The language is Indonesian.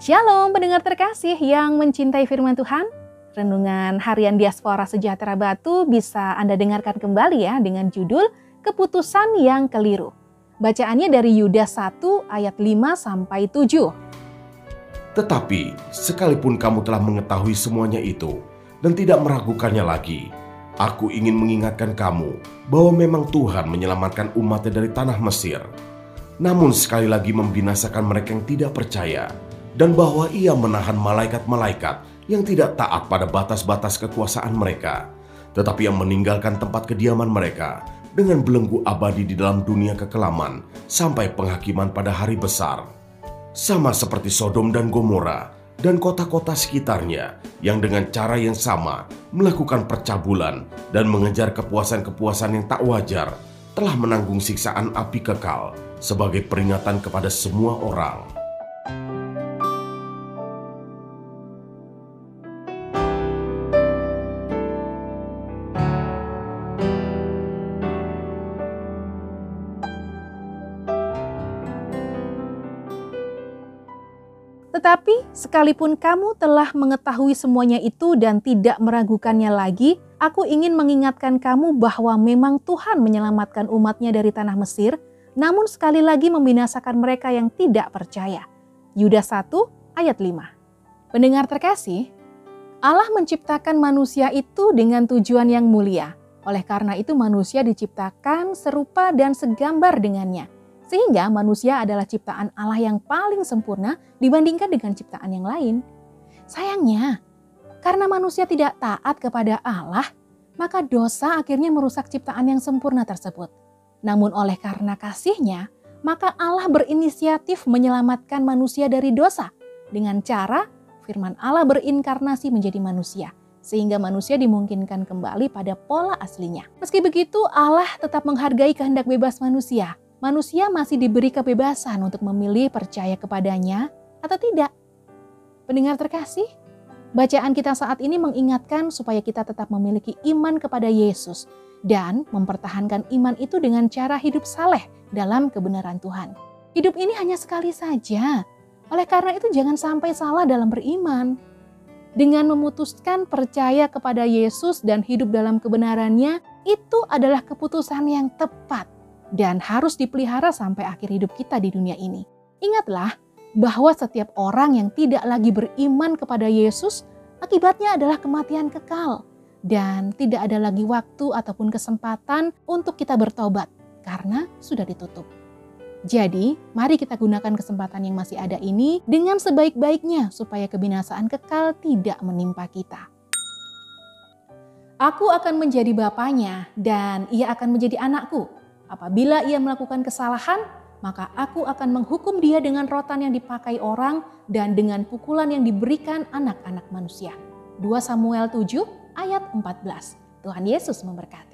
Shalom pendengar terkasih yang mencintai firman Tuhan. Renungan harian Diaspora Sejahtera Batu bisa Anda dengarkan kembali ya dengan judul Keputusan yang Keliru. Bacaannya dari Yudas 1 ayat 5 sampai 7. Tetapi sekalipun kamu telah mengetahui semuanya itu dan tidak meragukannya lagi, aku ingin mengingatkan kamu bahwa memang Tuhan menyelamatkan umatnya dari tanah Mesir. Namun sekali lagi membinasakan mereka yang tidak percaya dan bahwa ia menahan malaikat-malaikat yang tidak taat pada batas-batas kekuasaan mereka, tetapi yang meninggalkan tempat kediaman mereka dengan belenggu abadi di dalam dunia kekelaman sampai penghakiman pada hari besar. Sama seperti Sodom dan Gomora dan kota-kota sekitarnya yang dengan cara yang sama melakukan percabulan dan mengejar kepuasan-kepuasan yang tak wajar telah menanggung siksaan api kekal sebagai peringatan kepada semua orang. Tetapi sekalipun kamu telah mengetahui semuanya itu dan tidak meragukannya lagi, aku ingin mengingatkan kamu bahwa memang Tuhan menyelamatkan umatnya dari tanah Mesir, namun sekali lagi membinasakan mereka yang tidak percaya. Yudas 1 ayat 5 Pendengar terkasih, Allah menciptakan manusia itu dengan tujuan yang mulia. Oleh karena itu manusia diciptakan serupa dan segambar dengannya sehingga manusia adalah ciptaan Allah yang paling sempurna dibandingkan dengan ciptaan yang lain. Sayangnya, karena manusia tidak taat kepada Allah, maka dosa akhirnya merusak ciptaan yang sempurna tersebut. Namun oleh karena kasihnya, maka Allah berinisiatif menyelamatkan manusia dari dosa dengan cara firman Allah berinkarnasi menjadi manusia sehingga manusia dimungkinkan kembali pada pola aslinya. Meski begitu, Allah tetap menghargai kehendak bebas manusia manusia masih diberi kebebasan untuk memilih percaya kepadanya atau tidak. Pendengar terkasih, bacaan kita saat ini mengingatkan supaya kita tetap memiliki iman kepada Yesus dan mempertahankan iman itu dengan cara hidup saleh dalam kebenaran Tuhan. Hidup ini hanya sekali saja. Oleh karena itu jangan sampai salah dalam beriman. Dengan memutuskan percaya kepada Yesus dan hidup dalam kebenarannya, itu adalah keputusan yang tepat dan harus dipelihara sampai akhir hidup kita di dunia ini. Ingatlah bahwa setiap orang yang tidak lagi beriman kepada Yesus, akibatnya adalah kematian kekal, dan tidak ada lagi waktu ataupun kesempatan untuk kita bertobat karena sudah ditutup. Jadi, mari kita gunakan kesempatan yang masih ada ini dengan sebaik-baiknya, supaya kebinasaan kekal tidak menimpa kita. Aku akan menjadi bapaknya, dan ia akan menjadi anakku Apabila ia melakukan kesalahan, maka aku akan menghukum dia dengan rotan yang dipakai orang dan dengan pukulan yang diberikan anak-anak manusia. 2 Samuel 7 ayat 14. Tuhan Yesus memberkati.